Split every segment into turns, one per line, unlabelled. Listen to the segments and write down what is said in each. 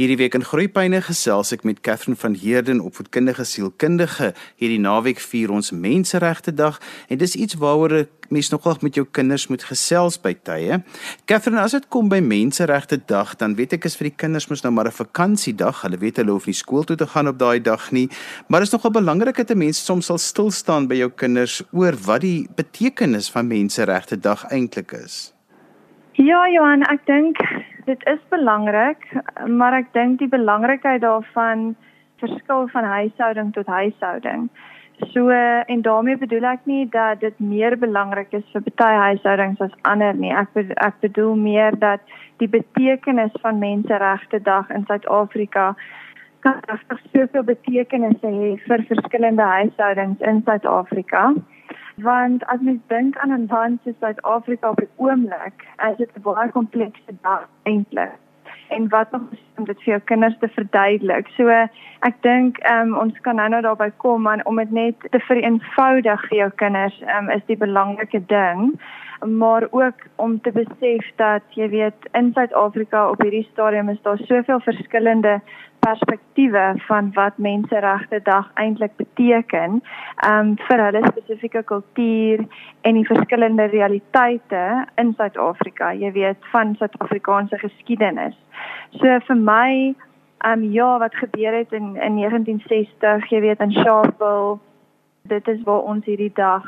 Hierdie week in Groepyne gesels ek met Katherine van Heerden, opvoedkundige sielkundige. Hierdie naweek vier ons Menseregte Dag en dis iets waaroor mens nogal met jou kinders moet gesels by tye. Katherine, as dit kom by Menseregte Dag, dan weet ek is vir die kinders mos nou maar 'n vakansiedag. Hulle weet hulle hoef nie skool toe te gaan op daai dag nie, maar is nogal belangrik dat 'n mens soms sal stil staan by jou kinders oor wat die betekenis van Menseregte Dag eintlik is.
Ja, Johan, ek dink dit is belangrik, maar ek dink die belangrikheid daarvan verskil van huishouding tot huishouding. So en daarmee bedoel ek nie dat dit meer belangrik is vir baie huishoudings as ander nie. Ek ek bedoel meer dat die betekenis van Menseregte Dag in Suid-Afrika kan regtig soveel betekenis hê vir verskillende huishoudings in Suid-Afrika want as mens dink aan 'n land soos Suid-Afrika op die oomblik, is dit 'n baie komplekse dag eintlik. En wat nog om dit vir jou kinders te verduidelik. So ek dink um, ons kan nou nou daarby kom man om dit net te vereenvoudig vir jou kinders um, is die belangrike ding maar ook om te besef dat jy weet in Suid-Afrika op hierdie stadium is daar soveel verskillende perspektiewe van wat menseregte dag eintlik beteken um vir hulle spesifieke kultuur en die verskillende realiteite in Suid-Afrika jy weet van Suid-Afrikaanse geskiedenis so vir my um ja wat gebeur het in in 1960 jy weet in Sharpeville dit is waar ons hierdie dag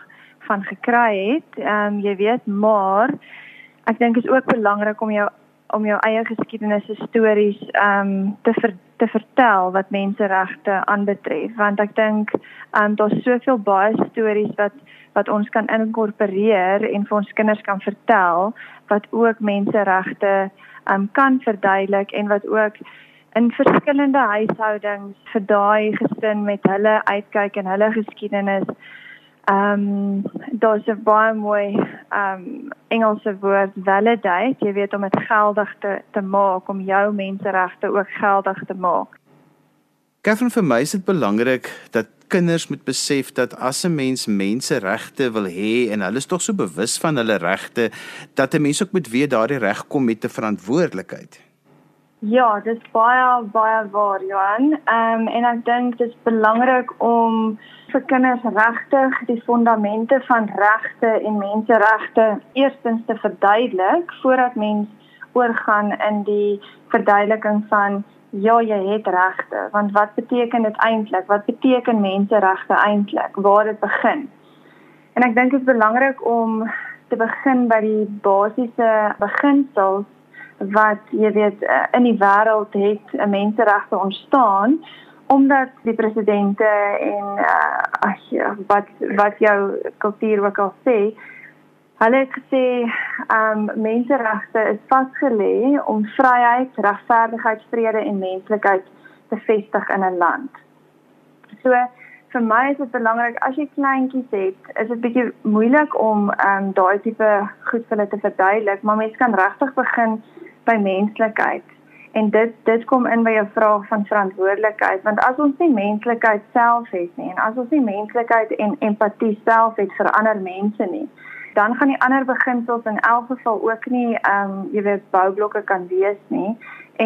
van gekry het. Ehm um, jy weet, maar ek dink is ook belangrik om jou om jou eie geskiedenis en stories ehm um, te ver, te vertel wat menseregte aanbetref. Want ek dink ehm um, daar's soveel baie stories wat wat ons kan inkorporeer en vir ons kinders kan vertel wat ook menseregte ehm um, kan verduidelik en wat ook in verskillende huishoudings vir daai gesin met hulle uitkyk en hulle geskiedenis Ehm um, daar's 'n baie mooi ehm um, Engelse woord validate, jy weet om dit geldig te te maak om jou menseregte ook geldig te maak.
Katherine vir my is dit belangrik dat kinders moet besef dat as 'n mens menseregte wil hê en hulle is tog so bewus van hulle regte dat 'n mens ook moet weet daardie reg kom met 'n verantwoordelikheid.
Ja, dit is baie baie waar, Johan. Ehm um, en ek dink dit is belangrik om vir kinders regtig die fondamente van regte en menseregte eerstens te verduidelik voordat mens oorgaan in die verduideliking van ja, jy het regte, want wat beteken dit eintlik? Wat beteken menseregte eintlik? Waar dit begin? En ek dink dit is belangrik om te begin by die basiese beginsels wat jy weet eh, in die wêreld het menseregte ontstaan omdat die presidente en uh, ag ja, wat wat jou kultuur ook al sê hulle het gesê um menseregte is vasgelê om vryheid, regverdigheid, vrede en menslikheid te vestig in 'n land. So vir my is dit belangrik as jy kleintjies het, is dit bietjie moeilik om um daai tipe goed vir hulle te verduidelik, maar mens kan regtig begin by menslikheid. En dit dit kom in by jou vraag van verantwoordelikheid want as ons nie menslikheid self het nie en as ons nie menslikheid en empatie self het vir ander mense nie, dan gaan die ander beginsels in elk geval ook nie ehm um, jy weet boublokke kan wees nie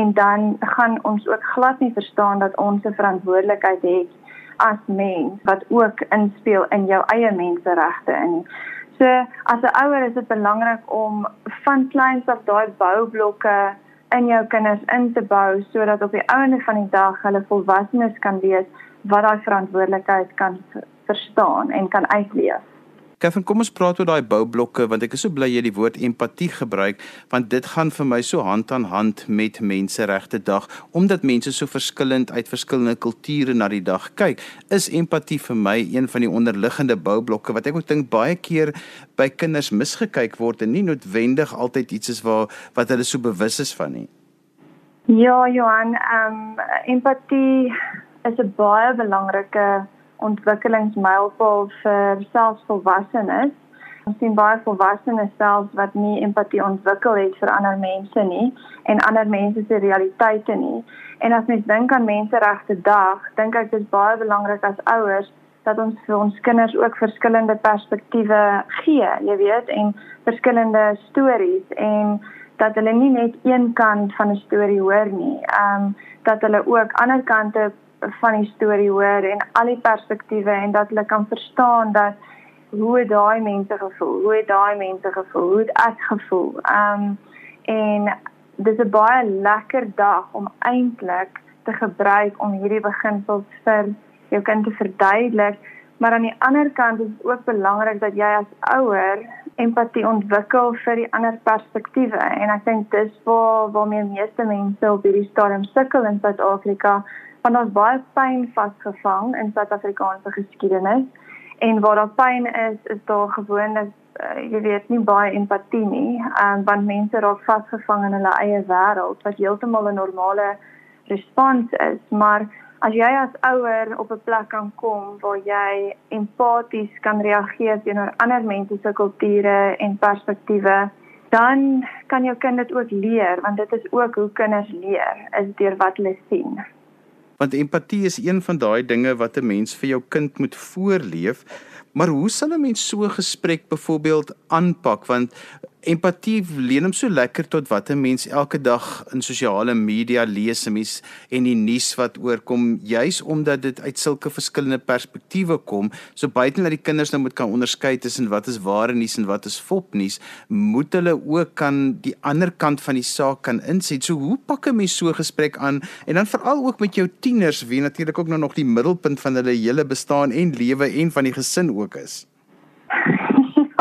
en dan gaan ons ook glad nie verstaan dat ons 'n verantwoordelikheid het as mens wat ook inspel in jou eie menseregte in. So as 'n ouer is dit belangrik om van kleins af daai boublokke in jou kinders in te bou sodat op die einde van die dag hulle volwassenes kan wees wat daai verantwoordelikheid kan verstaan en kan uitleef.
Kevin, kom ons praat oor daai boublokke want ek is so bly jy die woord empatie gebruik want dit gaan vir my so hand aan hand met menseregte dag omdat mense so verskillend uit verskillende kulture na die dag kyk. Is empatie vir my een van die onderliggende boublokke wat ek ook dink baie keer by kinders misgekyk word en nie noodwendig altyd iets is waar wat hulle so bewus is van nie.
Ja, Johan, ehm um, empatie is 'n baie belangrike ontwikkelingsmylpaal vir selfs volwassenes. Ons sien baie volwassenes selfs wat nie empatie ontwikkel het vir ander mense nie en ander mense se realiteite nie. En as mens dink aan menseregte dag, dink ek dit is baie belangrik as ouers dat ons vir ons kinders ook verskillende perspektiewe gee, jy weet, en verskillende stories en dat hulle nie net een kant van 'n storie hoor nie. Ehm um, dat hulle ook ander kante van die storie hoor en al die perspektiewe en dat hulle kan verstaan dat hoe daai mense gevoel, hoe daai mense gevoel, hoe ek gevoel. Ehm um, en dis 'n baie lekker dag om eintlik te gebruik om hierdie beginsels vir jou kind te verduidelik. Maar aan die ander kant is dit ook belangrik dat jy as ouer empatie ontwikkel vir die ander perspektiewe en ek dink dis waar waarmee meeste mense op hierdie stadium sukkel in Suid-Afrika want ons baie pyn vasgevang in Suid-Afrikaanse geskiedenis en waar daar pyn is is daar gewoonlik uh, jy weet nie baie empatie nie um, want mense raak vasgevang in hulle eie wêreld wat heeltemal 'n normale respons is maar as jy as ouer op 'n plek kan kom waar jy empaties kan reageer teenoor ander mense se kulture en perspektiewe, dan kan jou kind dit ook leer want dit is ook hoe kinders leer, is deur wat hulle sien.
Want empatie is een van daai dinge wat 'n mens vir jou kind moet voorleef. Maar hoe sal 'n mens so 'n gesprek byvoorbeeld aanpak want empatie leen hom so lekker tot wat 'n mens elke dag in sosiale media lees en mens en die nuus wat oorkom juis omdat dit uit sulke verskillende perspektiewe kom. So buiten dat die kinders nou moet kan onderskei tussen wat is ware nuus en wat is fopnuus moet hulle ook kan die ander kant van die saak kan inset. So hoe pak 'n mens so 'n gesprek aan? En dan veral ook met jou tieners wie natuurlik ook nou nog die middelpunt van hulle hele bestaan en lewe en van die gesin ook is.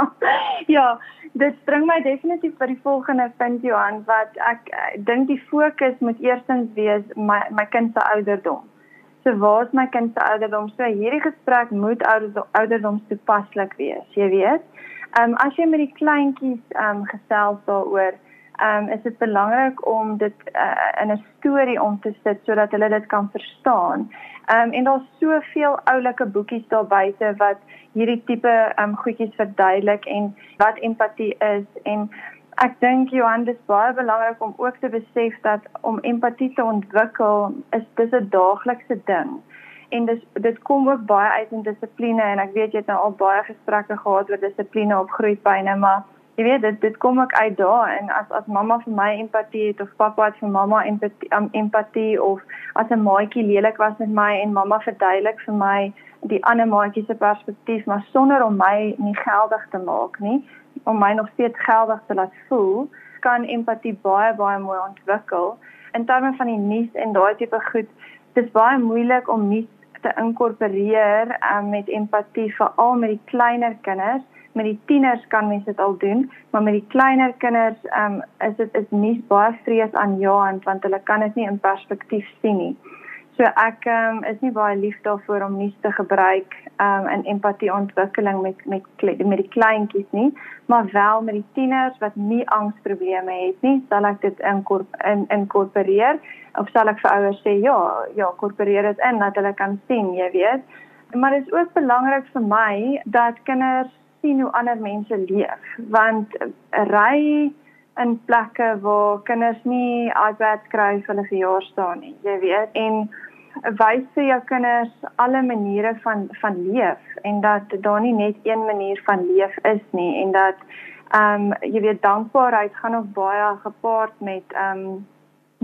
Ja dit bring my definitief by die volgende punt Johan wat ek, ek dink die fokus moet eerstens wees my my kind se ouderdom. So waar is my kind se ouderdom? So hierdie gesprek moet ouderdoms toepaslik wees, jy weet. Ehm um, as jy met die kleintjies ehm um, gesels daaroor, um, is dit belangrik om dit uh, in 'n storie om te sit sodat hulle dit kan verstaan. Um, en daar's soveel oulike boekies daar buite wat hierdie tipe um, goedjies verduidelik en wat empatie is en ek dink Johan dis baie belangrik om ook te besef dat om empatie te ontwikkel is dis 'n daaglikse ding. En dis dit kom ook baie uit in dissipline en ek weet jy het nou al baie gesprekke gehad oor dissipline op groeipyne maar jy weet dit dit kom ook uit daar en as as mamma vir my empatie het of pappa het vir mamma empatie, um, empatie of as 'n maatjie lelik was met my en mamma verduidelik vir my die ander maatjie se perspektief maar sonder om my nie geldig te maak nie om my nog steeds geldig te laat voel kan empatie baie baie mooi ontwikkel. In terme van die nuus en daai tipe goed dis baie moeilik om nuus te inkorporeer um, met empatie veral met die kleiner kinders met die tieners kan mense dit al doen, maar met die kleiner kinders um, is dit is nie baie vrees aan jou hand want hulle kan dit nie in perspektief sien nie. So ek um, is nie baie lief daarvoor om nuus te gebruik um, in empatie ontwikkeling met met met die kleintjies nie, maar wel met die tieners wat nie angsprobleme het nie, sal ek dit inkorp in inkorporeer of sal ek vir ouers sê ja, ja, inkorporeer dit in dat hulle kan sien, jy weet. Maar dit is ook belangrik vir my dat kinders sien hoe ander mense leef want ry in plekke waar kinders nie iPads kry vir hulle verjaarsdae nie jy weet en wys vir jou kinders alle maniere van van leef en dat daar nie net een manier van leef is nie en dat ehm um, jy weet dankbaarheid gaan ook baie gepaard met ehm um,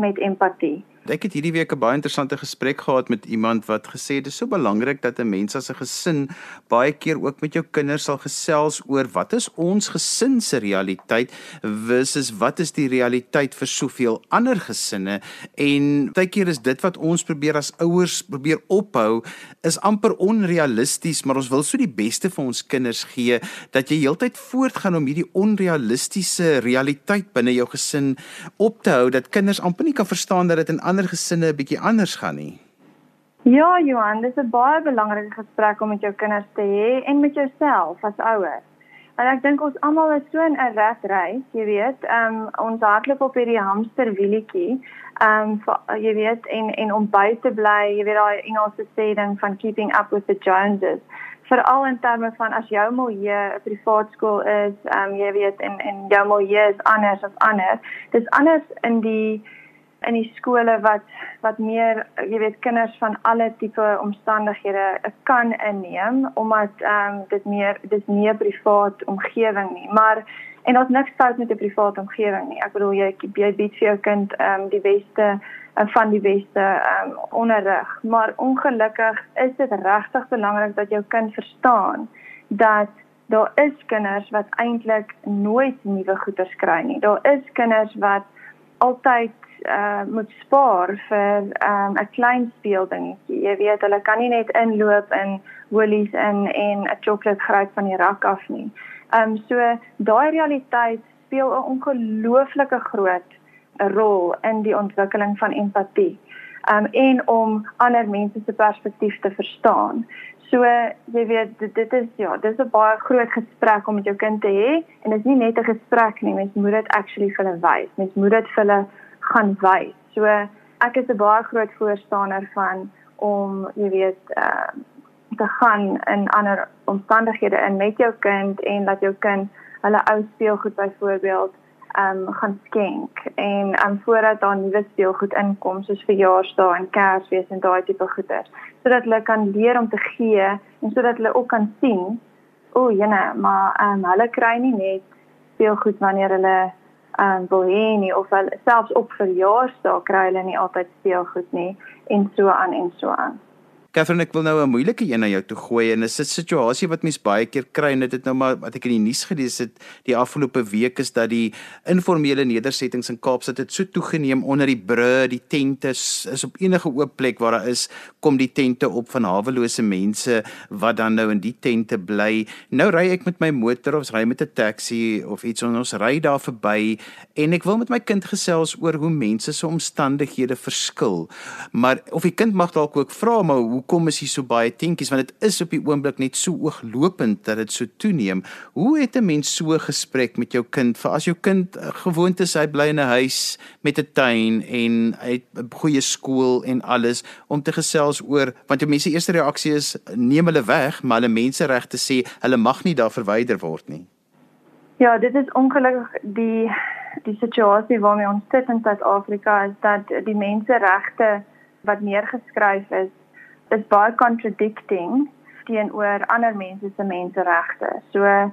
met empatie
Ek het hierdie week 'n baie interessante gesprek gehad met iemand wat gesê dit is so belangrik dat 'n mens as 'n gesin baie keer ook met jou kinders sal gesels oor wat is ons gesin se realiteit versus wat is die realiteit vir soveel ander gesinne. En baie keer is dit wat ons probeer as ouers probeer ophou is amper onrealisties maar ons wil so die beste vir ons kinders gee dat jy heeltyd voortgaan om hierdie onrealistiese realiteit binne jou gesin op te hou dat kinders amper nie kan verstaan dat dit in ander gesinne 'n bietjie anders gaan nie.
Ja, Johan, dis 'n baie belangrike gesprek om met jou kinders te hê en met jouself as ouer. En ek dink ons almal is so in 'n ratreis, jy weet, um, ons hardloop op hierdie hamsterwieletjie. Ehm um, jy weet en en om by te bly, jy weet daai Engelse sê ding van keeping up with the Joneses veral in terme van as jou milieu 'n privaat skool is, ehm um, jy weet en en jou milieu is anders as ander. Dis anders in die in die skole wat wat meer jy weet kinders van alle tipe omstandighede kan inneem omdat ehm um, dit meer dis nie 'n privaat omgewing nie maar En daar's niks fout met 'n private omgewing nie. Ek bedoel jy jy bied vir jou kind ehm um, die beste uh, van die beste ehm um, onderrig, maar ongelukkig is dit regtig belangrik dat jou kind verstaan dat daar is kinders wat eintlik nooit nuwe goeder kry nie. Daar is kinders wat altyd uh moet spaar vir um 'n klein speeldingetjie. Jy weet, hulle kan nie net inloop in Woolies in en 'n sjokolade gryp van die rak af nie. Um so daai realiteit speel 'n ongelooflike groot rol in die ontwikkeling van empatie. Um en om ander mense se perspektief te verstaan. So jy weet dit, dit is ja, dis 'n baie groot gesprek om met jou kind te hê en dit is nie net 'n gesprek nie, mens moet dit actually vir hulle wys. Mens moet dit vir hulle gaan wys. So ek is 'n baie groot voorstander van om jy weet uh te gaan in ander omstandighede in met jou kind en dat jou kind hulle ou speelgoed byvoorbeeld um gaan skenk en um voordat daar nuwe speelgoed inkom soos verjaarsdae en Kersfees en daai tipe goeder sodat hulle kan leer om te gee en sodat hulle ook kan sien o, jene, maar um hulle kry nie net speelgoed wanneer hulle um wil hê nie of hulle selfs op verjaarsdae kry hulle nie altyd speelgoed nie en so aan en so aan.
Catherine, ek wil nou 'n moeilike een na jou toe gooi en dis 'n situasie wat mens baie keer kry en dit het nou maar wat ek in die nuus gelees het die afgelope week is dat die informele nedersettings in Kaapstad het so toegeneem onder die bru, die tente is, is op enige oop plek waar daar is, kom die tente op van hawelose mense wat dan nou in die tente bly. Nou ry ek met my motor of ry met 'n taxi of iets en ons ry daar verby en ek wil met my kind gesels oor hoe mense se omstandighede verskil. Maar of die kind mag dalk ook vra maar hoe hoekom is hier so baie tentjies want dit is op die oomblik net so ooglopend dat dit so toeneem. Hoe het 'n mens so 'n gesprek met jou kind vir as jou kind eh, gewoond is hy bly in 'n huis met 'n tuin en hy het 'n goeie skool en alles om te gesels oor want jou mense eerste reaksie is neem hulle weg maar hulle menseregte sê hulle mag nie daar verwyder word nie.
Ja, dit is ongelukkig die die situasie waarmee ons sit in Suid-Afrika is dat die menseregte wat neergeskryf is is baie contradicting teenoor ander mense se menseregte. So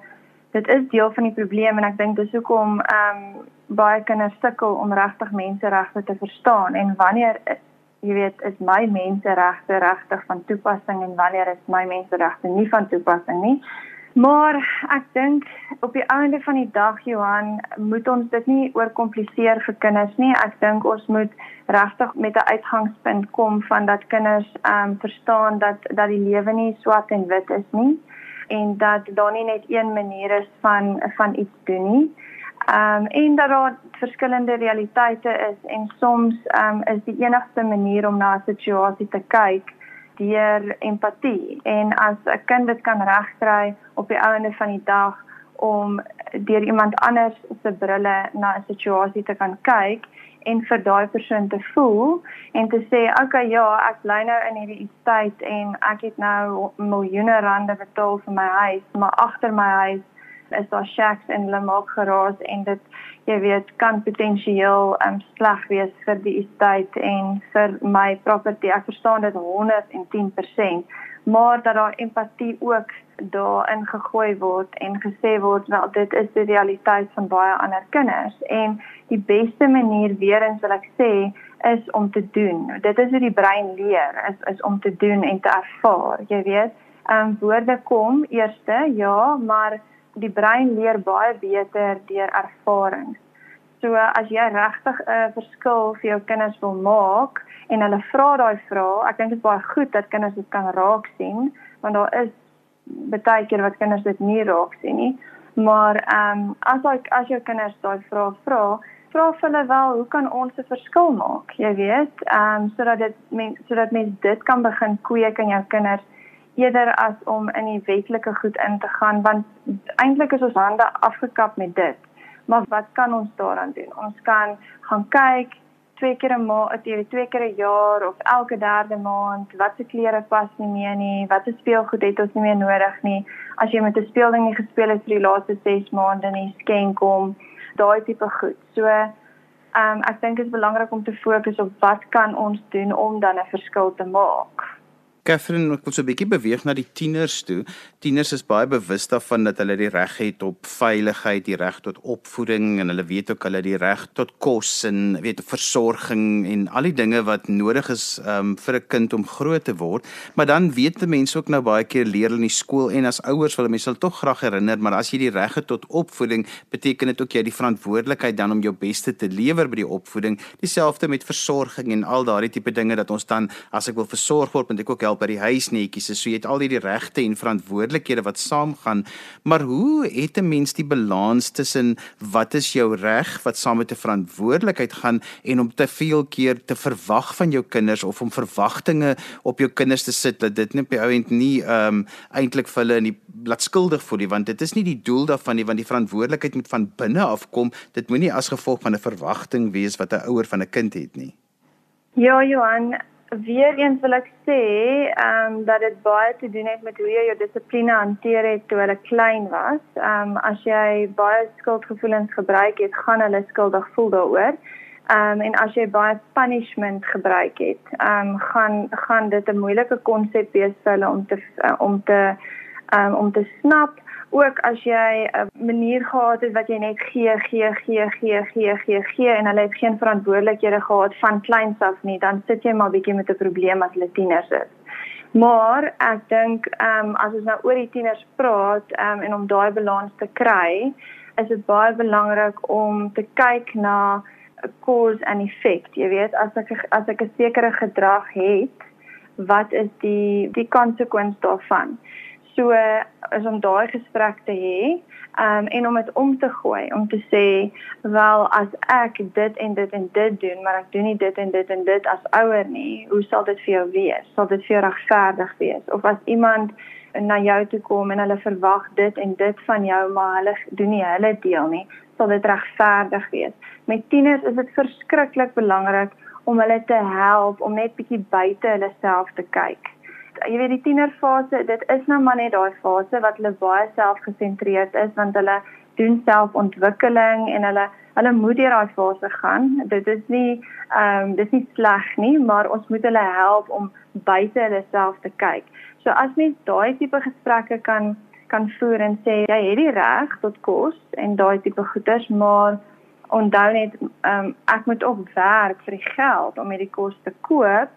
dit is deel van die probleem en ek dink dis hoekom ehm um, baie kinders sukkel om regtig menseregte te verstaan en wanneer jy weet is my menseregte regtig van toepassing en wanneer is my menseregte nie van toepassing nie. Maar ek dink op die einde van die dag Johan, moet ons dit nie oorkompliseer vir kinders nie. Ek dink ons moet regtig met 'n uitgangspunt kom van dat kinders ehm um, verstaan dat dat die lewe nie swart en wit is nie en dat daar nie net een manier is van van iets doen nie. Ehm um, en dat daar verskillende realiteite is en soms ehm um, is die enigste manier om na 'n situasie te kyk deur empatie. En as 'n kind dit kan regkry op die einde van die dag om deur iemand anders se brille na 'n situasie te kan kyk en vir daai persoon te voel en te sê okay ja ek bly nou in hierdie tyd en ek het nou miljoene rande betaal vir my huis maar agter my huis is daar shacks en hulle maak geraas en dit jy weet kan potensieel um, sleg wees vir die estate en vir my property. Ek verstaan dit 110%, maar dat daar empatie ook daarin gegooi word en gesê word wel dit is die realiteit van baie ander kinders en die beste manier weer eens wil ek sê is om te doen. Dit is hoe die brein leer, is is om te doen en te ervaar. Jy weet, ehm um, woorde kom eerste, ja, maar die brein leer baie beter deur ervarings. So as jy regtig 'n verskil vir jou kinders wil maak en hulle vra daai vrae, ek dink dit is baie goed dat kinders dit kan raak sien, want daar is baie keer wat kinders dit nie raak sien nie. Maar ehm um, as ek as jou kinders daai vrae vra, vra vir hulle wel, hoe kan ons 'n verskil maak? Jy weet, ehm um, sodat dit mense sodat mense dit kan begin kweek in jou kinders eerder as om in die wetlike goed in te gaan want eintlik is ons hande afgekap met dit. Maar wat kan ons daaraan doen? Ons kan gaan kyk twee keer 'n maand, twee twee keer 'n jaar of elke derde maand, watse klere pas nie meer nie, watse speelgoed het ons nie meer nodig nie. As jy met 'n speelding nie gespeel het vir die laaste 6 maande nie, skenk hom daai tipe goed. So, ehm um, ek dink dit is belangrik om te fokus op wat kan ons doen om dan 'n verskil te maak.
Catherine, ek wil so 'n bietjie beweeg na die tieners toe. Tieners is baie bewus daarvan dat hulle die reg het op veiligheid, die reg tot opvoeding en hulle weet ook hulle die reg tot kos en weet versorging en al die dinge wat nodig is um, vir 'n kind om groot te word. Maar dan weet mense ook nou baie keer leer hulle in die skool en as ouers wil mense hulle tog graag herinner, maar as jy die reg het tot opvoeding, beteken dit ook jy het die verantwoordelikheid dan om jou beste te lewer by die opvoeding. Dieselfde met versorging en al daardie tipe dinge dat ons dan as ek wil versorg word, moet ek ook help by die huisnetjies is. So jy het al hierdie regte en verantwoordelikhede wat saamgaan. Maar hoe het 'n mens die balans tussen wat is jou reg wat saam met 'n verantwoordelikheid gaan en om te veel keer te verwag van jou kinders of om verwagtinge op jou kinders te sit dat dit net op die ou end nie ehm um, eintlik vir hulle in die laat skuldig voel nie want dit is nie die doel daarvan nie want die verantwoordelikheid moet van binne af kom. Dit moenie as gevolg van 'n verwagting wees wat 'n ouer van 'n kind het nie.
Ja, Johan, weer eens wil ek sê, ehm um, dat dit baie te doen het met hoe jy jou dissipline hanteer het toe hulle klein was. Ehm um, as jy baie skuldgevoelens gebruik het, gaan hulle skuldig voel daaroor. Ehm um, en as jy baie punishment gebruik het, ehm um, gaan gaan dit 'n moeilike konsep wees vir hulle om te uh, om te ehm um, om te snap ook as jy 'n manier gehad het wat jy net gee gee gee gee gee gee gee en hulle het geen verantwoordelikhede gehad van kleins af nie dan sit jy maar bietjie met 'n probleem as hulle tieners is. Maar ek dink ehm um, as ons nou oor die tieners praat ehm um, en om daai balans te kry, is dit baie belangrik om te kyk na cause and effect. Jy weet as ek as ek 'n sekere gedrag het, wat is die die konsekwens daarvan? So is om daai gesprek te hê um, en om dit om te gooi om te sê wel as ek dit en dit en dit doen maar ek doen nie dit en dit en dit as ouer nie hoe sal dit vir jou wees? Sal dit vir jou regverdig wees? Of as iemand na jou toe kom en hulle verwag dit en dit van jou maar hulle doen nie hulle deel nie sal dit regverdig wees? Met tieners is dit verskriklik belangrik om hulle te help om net bietjie buite hulle self te kyk jy weet die tienerfase, dit is nou maar net daai fase wat hulle baie selfgesentreerd is want hulle doen selfontwikkeling en hulle hulle moet deur daai fase gaan. Dit is nie ehm um, dis nie sleg nie, maar ons moet hulle help om buite hulle self te kyk. So as mens daai tipe gesprekke kan kan voer en sê jy het die reg tot kos en daai tipe goeders, maar onthou net ehm um, ek moet ook werk vir die geld om hierdie kos te koop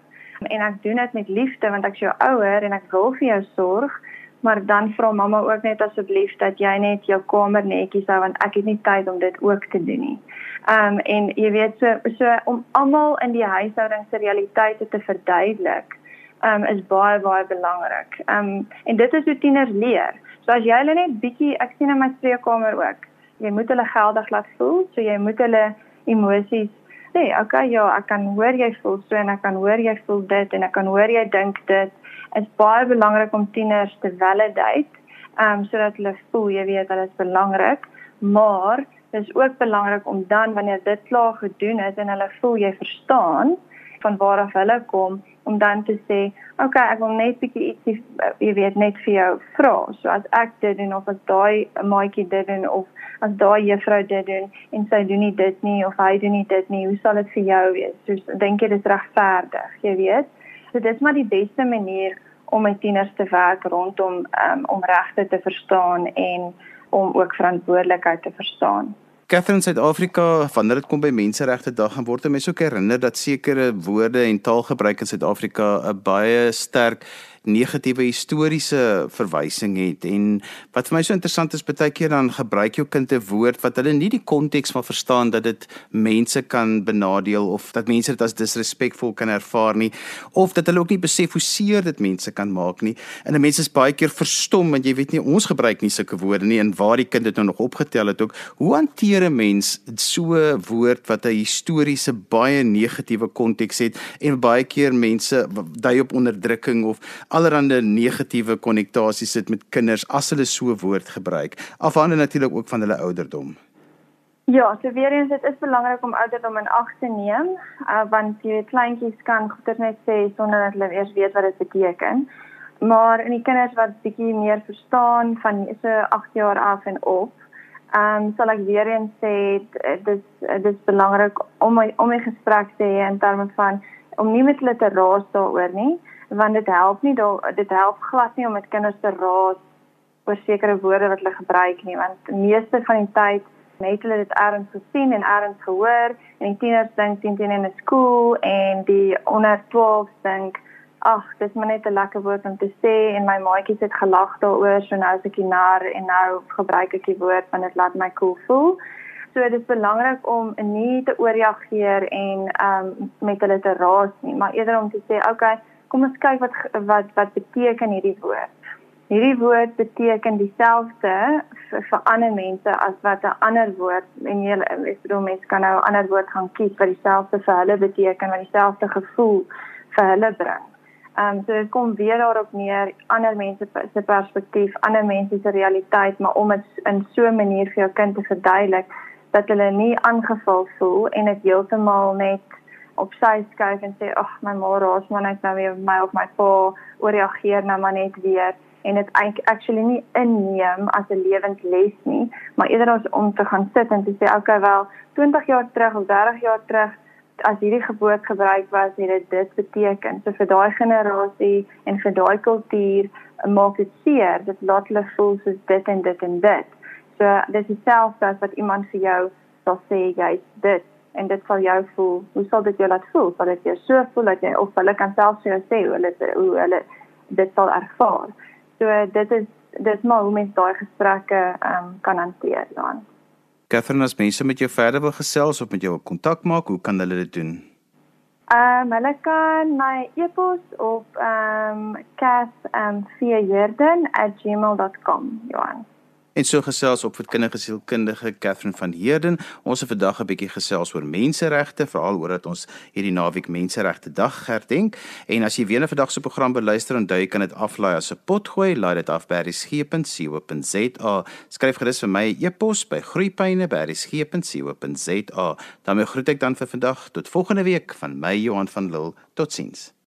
en ek doen dit met liefde want ek is jou ouer en ek wil vir jou sorg maar dan vra mamma ook net asseblief dat jy net jou kamer netjies hou want ek het nie tyd om dit ook te doen nie. Ehm um, en jy weet so so om almal in die huishouding se realiteite te verduidelik ehm um, is baie baie belangrik. Ehm um, en dit is hoe tieners leer. So as jy hulle net bietjie ek sien in my spreekkamer ook. Jy moet hulle geldig laat voel, so jy moet hulle emosies sê, okay, ja, ek kan hoor jy voel so en ek kan hoor jy voel dit en ek kan hoor jy dink dit. Is baie belangrik om tieners te validate, ehm um, sodat hulle voel jy weet dit is belangrik, maar dit is ook belangrik om dan wanneer dit klaar gedoen is en hulle voel jy verstaan van waar af hulle kom om dan te sê, "Oké, okay, ek wil net bietjie ietsie jy weet net vir jou vra." So as ek dit doen of as daai maatjie dit doen of as daai juffrou dit doen en sy doen nie dit nie of hy doen nie dit nie, hoe sal dit vir jou wees? So dink jy dit regverdig, jy weet? So dit is maar die beste manier om met tieners te werk rondom um, om regte te verstaan en om ook verantwoordelikheid te verstaan.
Catherine Suid-Afrika, wanneer dit kom by Menseregte Dag, gaan word mense ook herinner dat sekere woorde en taalgebruik in Suid-Afrika 'n baie sterk negatiewe historiese verwysing het. En wat vir my so interessant is baie keer dan gebruik jou kind 'n woord wat hulle nie die konteks van verstaan dat dit mense kan benadeel of dat mense dit as disrespekvol kan ervaar nie of dat hulle ook nie besef hoe seer dit mense kan maak nie. En 'n mens is baie keer verstom want jy weet nie ons gebruik nie sulke woorde nie en waar die kind dit nou nog opgetel het ook hoe hanteer 'n mens so 'n woord wat 'n historiese baie negatiewe konteks het en baie keer mense dui op onderdrukking of allerlei negatiewe konnektasies sit met kinders as hulle so woord gebruik. Afhangende natuurlik ook van hulle ouderdom.
Ja, so weer eens dit is belangrik om ouderdom in ag te neem, uh, want jy weet kleintjies kan goeie net sê sonder dat hulle eers weet wat dit beteken. Maar in die kinders wat bietjie meer verstaan van so 8 jaar af en op, ehm um, sal ek weer eens sê dit dit is belangrik om my om my gesprek te hê in terme van om nie met hulle te raas daaroor nie, want dit help nie dit help glad nie om met kinders te raas oor sekere woorde wat hulle gebruik nie want meeste van die tyd net hulle dit erns gesien en erns gehoor en die tieners dink teen teen in 'n skool en die onder 12 dink ag dis maar net 'n lekker woord om te sê en my maatjies het gelag daaroor so nou as ek naar en nou gebruik ek die woord want dit laat my cool voel. So dit is belangrik om nie te ooreageer en um met hulle te raas nie maar eerder om te sê okay kom ons kyk wat wat wat beteken hierdie woord Hierdie woord beteken dieselfde vir, vir ander mense as wat 'n ander woord en jy ek bedoel mense kan nou 'n ander woord gaan kies wat dieselfde vir hulle beteken, wat dieselfde gevoel vir hulle bring. Ehm um, so dit kom weer daarop neer ander mense se perspektief, ander mense se realiteit, maar om dit in so 'n manier vir jou kind te verduidelik dat hulle nie aangeval voel en dit heeltemal net op sy skuif en sê ag my ma raas maar net nou weer my of my pa ooreageer nou maar net weer en dit actually nie inneem as 'n lewensles nie, maar eerder om te gaan sit en te sê okay wel 20 jaar terug of 30 jaar terug as hierdie geboorte gebruik was, het dit dit beteken. So vir daai generasie en vir daai kultuur maak dit seer. Dit laat hulle voel soos dit en dit en dit. So dis dieselfde as wat iemand vir jou sal sê jy's dit en dit sal jou voel. Hoe sal dit jou laat voel? Sal dit jou so voel dat jy of hulle kan self vir jou sê hoe hulle hoe hulle dit sal ervaar. So dit is dit maar hoe mens daai gesprekke um, kan hanteer dan.
Catherine, as mense met jou verder wil gesels of met jou kontak maak, hoe kan hulle dit doen?
Ehm um, hulle kan my e-pos op ehm um, cas@gmail.com, Johan.
En so gesels op voedkundige sielkundige Catherine van Heerden. Ons het vandag 'n bietjie gesels oor menseregte, veral oor dat ons hierdie naweek Menseregte Dag herdenk. En as jy weer 'n vandag se program beluister, onthou jy kan dit aflaai as 'n potgooi, laai dit af by resgep.co.za. Skryf gerus vir my e-pos by groeipyne@resgep.co.za. Dan groet ek dan vir vandag tot volgende week van my Johan van Lille. Totsiens.